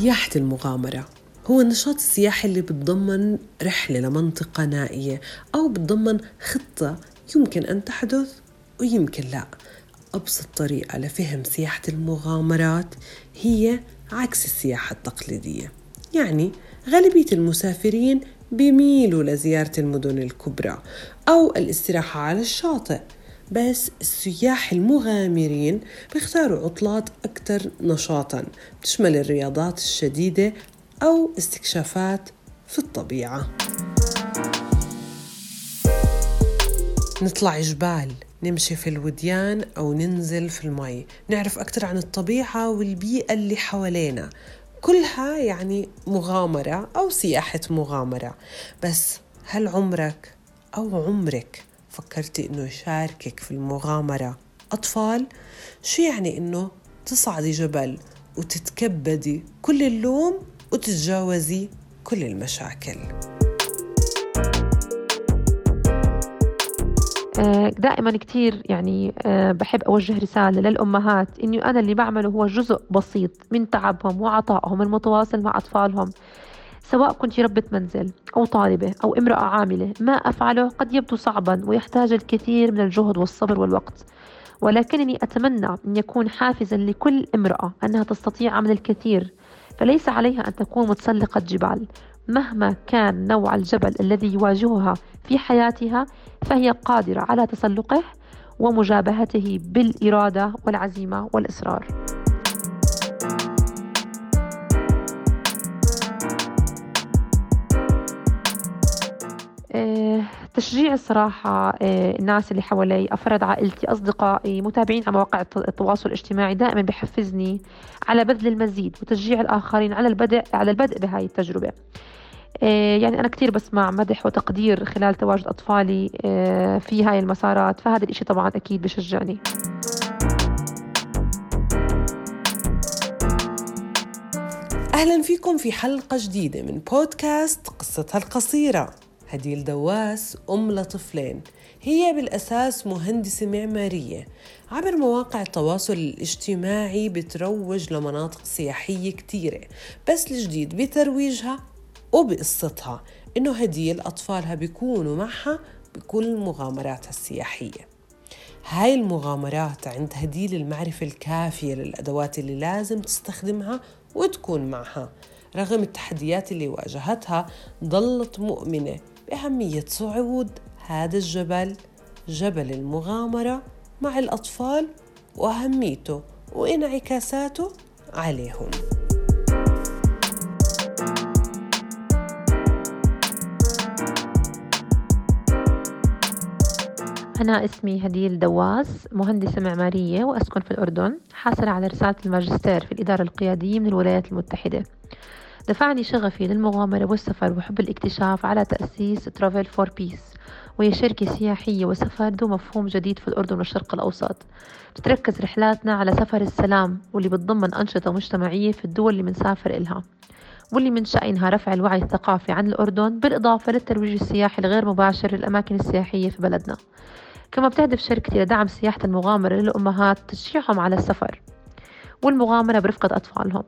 سياحة المغامرة. هو النشاط السياحي اللي بتضمن رحلة لمنطقة نائية أو بتضمن خطة يمكن أن تحدث ويمكن لا. أبسط طريقة لفهم سياحة المغامرات هي عكس السياحة التقليدية. يعني غالبية المسافرين بيميلوا لزيارة المدن الكبرى أو الاستراحة على الشاطئ. بس السياح المغامرين بيختاروا عطلات أكثر نشاطا بتشمل الرياضات الشديدة أو استكشافات في الطبيعة. نطلع جبال نمشي في الوديان أو ننزل في المي. نعرف أكثر عن الطبيعة والبيئة اللي حوالينا. كلها يعني مغامرة أو سياحة مغامرة. بس هل عمرك أو عمرك فكرتي إنه يشاركك في المغامرة أطفال؟ شو يعني إنه تصعدي جبل وتتكبدي كل اللوم وتتجاوزي كل المشاكل آه، دائما كثير يعني آه، بحب أوجه رسالة للأمهات إنه أنا اللي بعمله هو جزء بسيط من تعبهم وعطائهم المتواصل مع أطفالهم سواء كنت ربة منزل أو طالبة أو امرأة عاملة ما أفعله قد يبدو صعبا ويحتاج الكثير من الجهد والصبر والوقت ولكنني أتمنى أن يكون حافزا لكل امرأة أنها تستطيع عمل الكثير فليس عليها أن تكون متسلقة جبال مهما كان نوع الجبل الذي يواجهها في حياتها فهي قادرة على تسلقه ومجابهته بالإرادة والعزيمة والإصرار. تشجيع الصراحة آه، الناس اللي حوالي أفراد عائلتي أصدقائي متابعين على مواقع التواصل الاجتماعي دائما بحفزني على بذل المزيد وتشجيع الآخرين على البدء على البدء بهاي التجربة. آه، يعني أنا كثير بسمع مدح وتقدير خلال تواجد أطفالي في هاي المسارات فهذا الإشي طبعا أكيد بشجعني. أهلا فيكم في حلقة جديدة من بودكاست قصتها القصيرة. هديل دواس أم لطفلين. هي بالأساس مهندسة معمارية. عبر مواقع التواصل الاجتماعي بتروج لمناطق سياحية كتيرة بس الجديد بترويجها وبقصتها إنه هديل أطفالها بيكونوا معها بكل مغامراتها السياحية. هاي المغامرات عند هديل المعرفة الكافية للأدوات اللي لازم تستخدمها وتكون معها رغم التحديات اللي واجهتها ظلت مؤمنة. بأهمية صعود هذا الجبل جبل المغامرة مع الأطفال وأهميته وانعكاساته عليهم. أنا اسمي هديل دواس مهندسة معمارية وأسكن في الأردن حاصلة على رسالة الماجستير في الإدارة القيادية من الولايات المتحدة. دفعني شغفي للمغامرة والسفر وحب الاكتشاف على تأسيس Travel for Peace وهي شركة سياحية وسفر ذو مفهوم جديد في الأردن والشرق الأوسط. بتركز رحلاتنا على سفر السلام واللي بتضمن أنشطة مجتمعية في الدول اللي منسافر إلها واللي من شأنها رفع الوعي الثقافي عن الأردن بالإضافة للترويج السياحي الغير مباشر للأماكن السياحية في بلدنا. كما بتهدف شركتي لدعم سياحة المغامرة للأمهات تشجيعهم على السفر والمغامرة برفقة أطفالهم.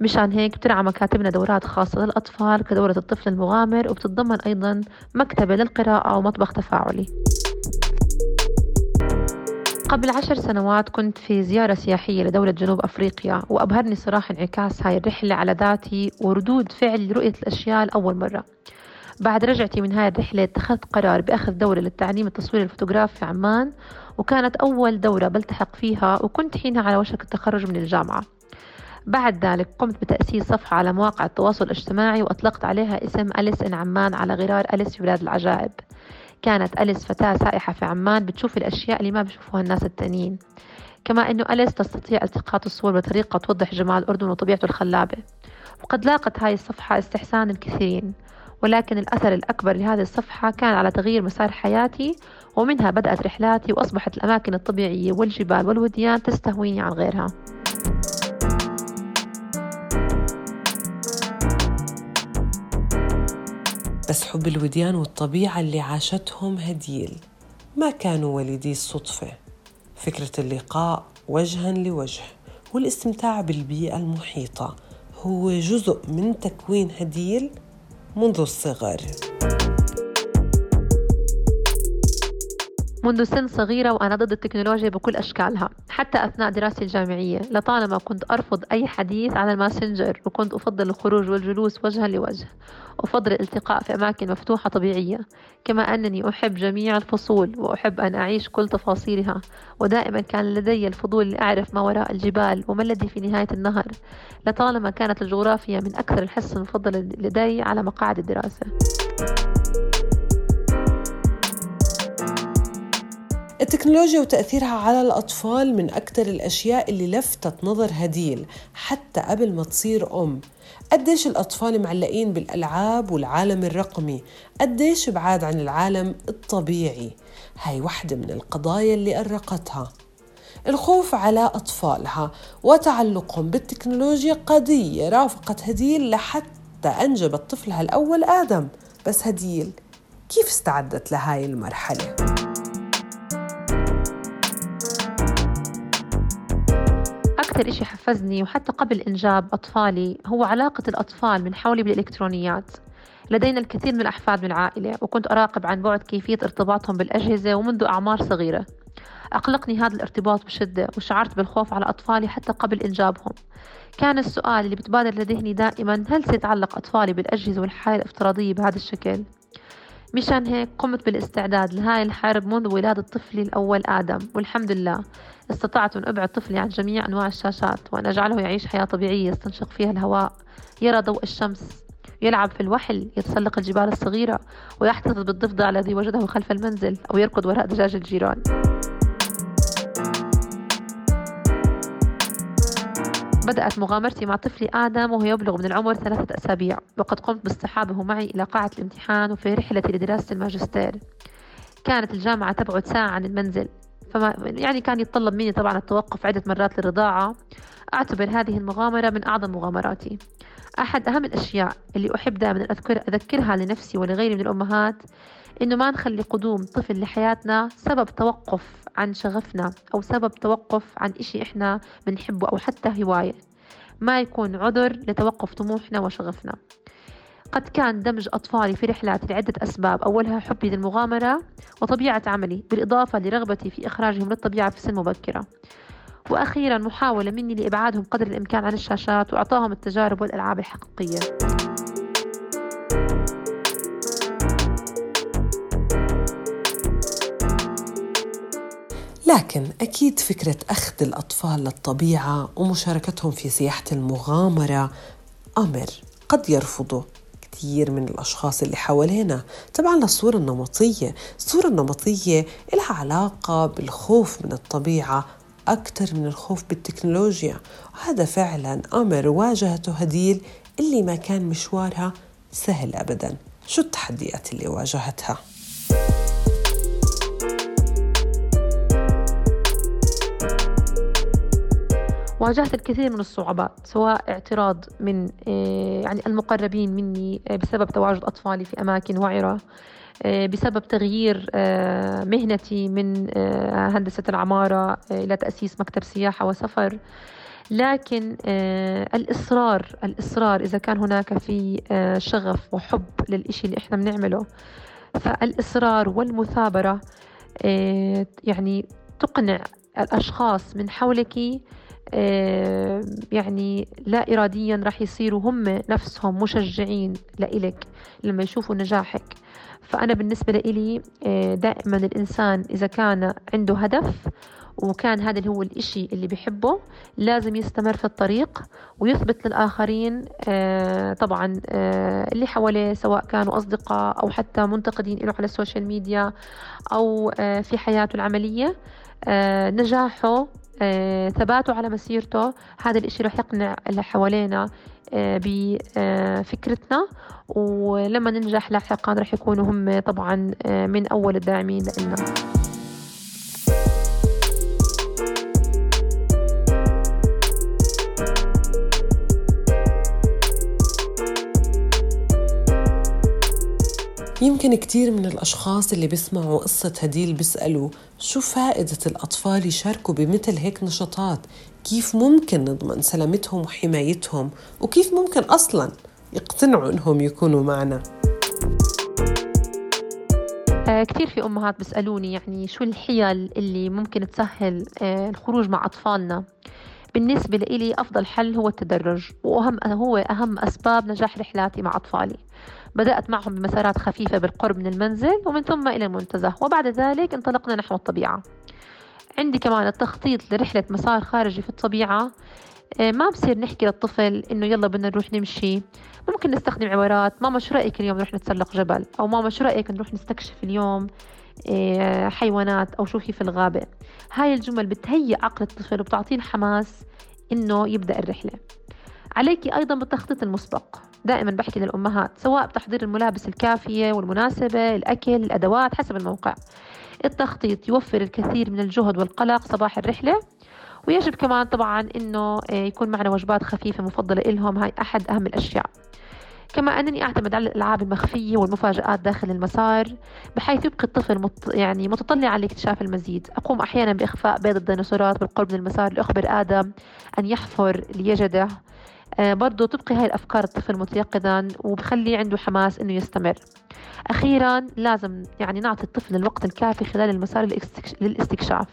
مشان هيك بترعى مكاتبنا دورات خاصة للأطفال كدورة الطفل المغامر وبتتضمن أيضا مكتبة للقراءة ومطبخ تفاعلي. قبل عشر سنوات كنت في زيارة سياحية لدولة جنوب أفريقيا وأبهرني صراحة انعكاس هاي الرحلة على ذاتي وردود فعل لرؤية الأشياء لأول مرة. بعد رجعتي من هاي الرحلة اتخذت قرار بأخذ دورة للتعليم التصوير الفوتوغرافي في عمان وكانت أول دورة بلتحق فيها وكنت حينها على وشك التخرج من الجامعة. بعد ذلك قمت بتأسيس صفحة على مواقع التواصل الاجتماعي وأطلقت عليها اسم أليس إن عمان على غرار أليس في بلاد العجائب. كانت أليس فتاة سائحة في عمان بتشوف الأشياء اللي ما بيشوفوها الناس التانيين. كما أنه أليس تستطيع التقاط الصور بطريقة توضح جمال الأردن وطبيعته الخلابة. وقد لاقت هاي الصفحة استحسان الكثيرين ولكن الأثر الأكبر لهذه الصفحة كان على تغيير مسار حياتي ومنها بدأت رحلاتي وأصبحت الأماكن الطبيعية والجبال والوديان تستهويني عن غيرها. بس حب الوديان والطبيعة اللي عاشتهم هديل. ما كانوا وليدي الصدفة. فكرة اللقاء وجها لوجه والاستمتاع بالبيئة المحيطة. هو جزء من تكوين هديل منذ الصغر. منذ سن صغيرة وأنا ضد التكنولوجيا بكل أشكالها حتى أثناء دراستي الجامعية. لطالما كنت أرفض أي حديث على ال Messenger وكنت أفضل الخروج والجلوس وجها لوجه. أفضل الالتقاء في أماكن مفتوحة طبيعية. كما أنني أحب جميع الفصول وأحب أن أعيش كل تفاصيلها. ودائما كان لدي الفضول لأعرف ما وراء الجبال وما الذي في نهاية النهر. لطالما كانت الجغرافيا من أكثر الحصص المفضلة لدي على مقاعد الدراسة. التكنولوجيا وتأثيرها على الأطفال من أكثر الأشياء اللي لفتت نظر هديل حتى قبل ما تصير أم. قديش الأطفال معلقين بالألعاب والعالم الرقمي؟ قديش بعاد عن العالم الطبيعي؟ هاي واحدة من القضايا اللي أرقتها. الخوف على أطفالها وتعلقهم بالتكنولوجيا قضية رافقت هديل لحتى أنجبت طفلها الأول آدم. بس هديل كيف استعدت لهاي المرحلة؟ أكثر إشي حفزني وحتى قبل إنجاب أطفالي هو علاقة الأطفال من حولي بالإلكترونيات. لدينا الكثير من الأحفاد من العائلة وكنت أراقب عن بعد كيفية ارتباطهم بالأجهزة ومنذ أعمار صغيرة. أقلقني هذا الارتباط بشدة وشعرت بالخوف على أطفالي حتى قبل إنجابهم. كان السؤال اللي بتبادر لذهني دائما هل سيتعلق أطفالي بالأجهزة والحياة الافتراضية بهذا الشكل؟ مشان هيك قمت بالاستعداد لهاي الحرب منذ ولادة طفلي الأول آدم. والحمد لله استطعت أن أبعد طفلي عن جميع أنواع الشاشات وأن أجعله يعيش حياة طبيعية يستنشق فيها الهواء. يرى ضوء الشمس يلعب في الوحل يتسلق الجبال الصغيرة ويحتفظ بالضفدع الذي وجده خلف المنزل أو يركض وراء دجاج الجيران. بدأت مغامرتي مع طفلي آدم وهو يبلغ من العمر ثلاثة أسابيع. وقد قمت باصطحابه معي إلى قاعة الامتحان وفي رحلتي لدراسة الماجستير. كانت الجامعة تبعد ساعة عن المنزل. فما يعني كان يتطلب مني طبعا التوقف عدة مرات للرضاعة. أعتبر هذه المغامرة من أعظم مغامراتي. أحد أهم الأشياء اللي أحب دائما أذكر أذكرها لنفسي ولغيري من الأمهات إنه ما نخلي قدوم طفل لحياتنا سبب توقف عن شغفنا أو سبب توقف عن إشي إحنا بنحبه أو حتى هواية. ما يكون عذر لتوقف طموحنا وشغفنا. قد كان دمج أطفالي في رحلاتي لعدة أسباب أولها حبي للمغامرة وطبيعة عملي بالإضافة لرغبتي في إخراجهم للطبيعة في سن مبكرة وأخيرا محاولة مني لإبعادهم قدر الإمكان عن الشاشات وإعطاهم التجارب والألعاب الحقيقية. لكن أكيد فكرة أخذ الأطفال للطبيعة ومشاركتهم في سياحة المغامرة أمر قد يرفضه كثير من الأشخاص اللي حوالينا طبعا للصورة النمطية. الصورة النمطية لها علاقة بالخوف من الطبيعة أكثر من الخوف بالتكنولوجيا. وهذا فعلا أمر واجهته هديل اللي ما كان مشوارها سهل أبدا. شو التحديات اللي واجهتها؟ واجهت الكثير من الصعوبات سواء اعتراض من آه، يعني المقربين مني آه، بسبب تواجد أطفالي في أماكن وعرة آه، بسبب تغيير مهنتي من هندسة العمارة إلى تأسيس مكتب سياحة وسفر. لكن الإصرار الإصرار إذا كان هناك في شغف وحب للإشي اللي إحنا بنعمله فالإصرار والمثابرة يعني تقنع الأشخاص من حولك يعني لا إراديا راح يصيروا هم نفسهم مشجعين لإلك لما يشوفوا نجاحك. فأنا بالنسبة لإلي آه، دائما الإنسان إذا كان عنده هدف وكان هذا هو الإشي اللي بيحبه لازم يستمر في الطريق ويثبت للآخرين آه، طبعا اللي حواليه سواء كانوا أصدقاء أو حتى منتقدين له على السوشيال ميديا أو في حياته العملية نجاحه آه، ثباته على مسيرته. هذا الإشي رح يقنع اللي حوالينا آه، بفكرتنا ولما ننجح لاحقا رح يكونوا هم طبعا آه، من أول الداعمين لنا. يمكن كتير من الأشخاص اللي بيسمعوا قصة هديل بيسألوا شو فائدة الأطفال يشاركوا بمثل هيك نشاطات؟ كيف ممكن نضمن سلامتهم وحمايتهم؟ وكيف ممكن أصلا يقتنعوا إنهم يكونوا معنا؟ آه، كثير في أمهات بيسألوني يعني شو الحيل اللي ممكن تسهل آه، الخروج مع أطفالنا؟ بالنسبة لي أفضل حل هو التدرج وأهم هو أهم أسباب نجاح رحلاتي مع أطفالي. بدأت معهم بمسارات خفيفة بالقرب من المنزل ومن ثم إلى المنتزه وبعد ذلك انطلقنا نحو الطبيعة. عندي كمان التخطيط لرحلة مسار خارجي في الطبيعة. آه، ما بصير نحكي للطفل إنه يلا بدنا نروح نمشي. ممكن نستخدم عبارات ماما شو رأيك اليوم نروح نتسلق جبل؟ أو ماما شو رأيك نروح نستكشف اليوم آه، حيوانات أو شو في الغابة؟ هاي الجمل بتهيئ عقل الطفل وبتعطيه الحماس إنه يبدأ الرحلة. عليك أيضا بالتخطيط المسبق. دائما بحكي للأمهات سواء بتحضير الملابس الكافية والمناسبة الأكل الأدوات حسب الموقع. التخطيط يوفر الكثير من الجهد والقلق صباح الرحلة ويجب كمان طبعا إنه آه، يكون معنا وجبات خفيفة مفضلة لهم هاي أحد أهم الأشياء. كما أنني أعتمد على الألعاب المخفية والمفاجآت داخل المسار بحيث يبقي الطفل مت يعني متطلع على اكتشاف المزيد. أقوم أحيانا بإخفاء بيض الديناصورات بالقرب من المسار لأخبر آدم أن يحفر ليجده. آه برضو تبقي هاي الأفكار الطفل متيقظا وبخلي عنده حماس إنه يستمر. أخيرا لازم يعني نعطي الطفل الوقت الكافي خلال المسار للاستكشاف.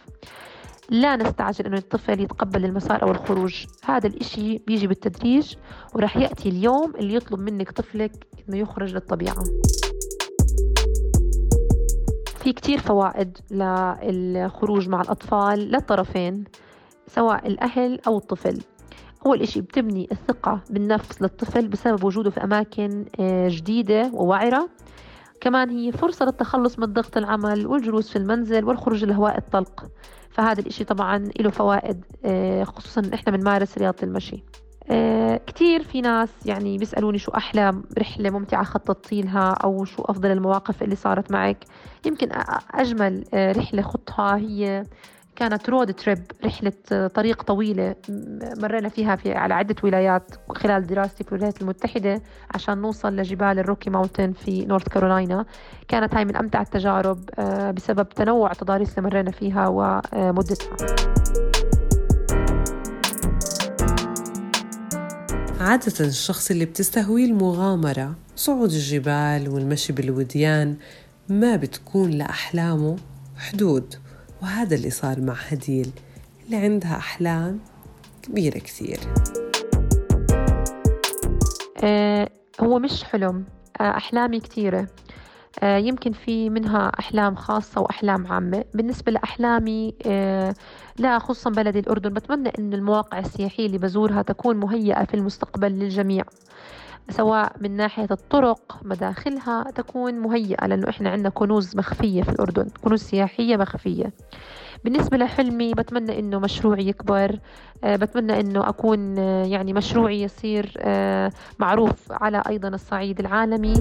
لا نستعجل أنه الطفل يتقبل المسار أو الخروج. هذا الإشي بيجي بالتدريج ورح يأتي اليوم اللي يطلب منك طفلك أنه يخرج للطبيعة. في كتير فوائد للخروج مع الأطفال للطرفين سواء الأهل أو الطفل. أول إشي بتبني الثقة بالنفس للطفل بسبب وجوده في أماكن آه، جديدة ووعرة. كمان هي فرصة للتخلص من ضغط العمل والجلوس في المنزل والخروج للهواء الطلق. فهذا الإشي طبعا له فوائد آه، خصوصا إحنا بنمارس رياضة المشي. آه، كتير في ناس يعني بيسألوني شو أحلى رحلة ممتعة خططتي لها أو شو أفضل المواقف اللي صارت معك. يمكن أجمل رحلة خطها هي كانت رود تريب رحلة طريق طويلة مرينا فيها في على عدة ولايات خلال دراستي في الولايات المتحدة عشان نوصل لجبال ال Rocky Mountain في نورث كارولاينا كانت هاي من أمتع التجارب آه، بسبب تنوع التضاريس اللي مرينا فيها ومدتها عادة الشخص اللي بتستهويه المغامرة صعود الجبال والمشي بالوديان ما بتكون لأحلامه حدود. وهذا اللي صار مع هديل اللي عندها أحلام كبيرة كثير. آه هو مش حلم آه أحلامي كثيرة. آه يمكن في منها أحلام خاصة وأحلام عامة. بالنسبة لأحلامي آه لا خصوصا بلدي الأردن بتمنى أن المواقع السياحية اللي بزورها تكون مهيئة في المستقبل للجميع. سواء من ناحية الطرق مداخلها تكون مهيئة لأنه إحنا عندنا كنوز مخفية في الأردن كنوز سياحية مخفية. بالنسبة لحلمي بتمنى إنه مشروعي يكبر أه بتمنى إنه أكون أه يعني مشروعي يصير أه معروف على أيضا الصعيد العالمي.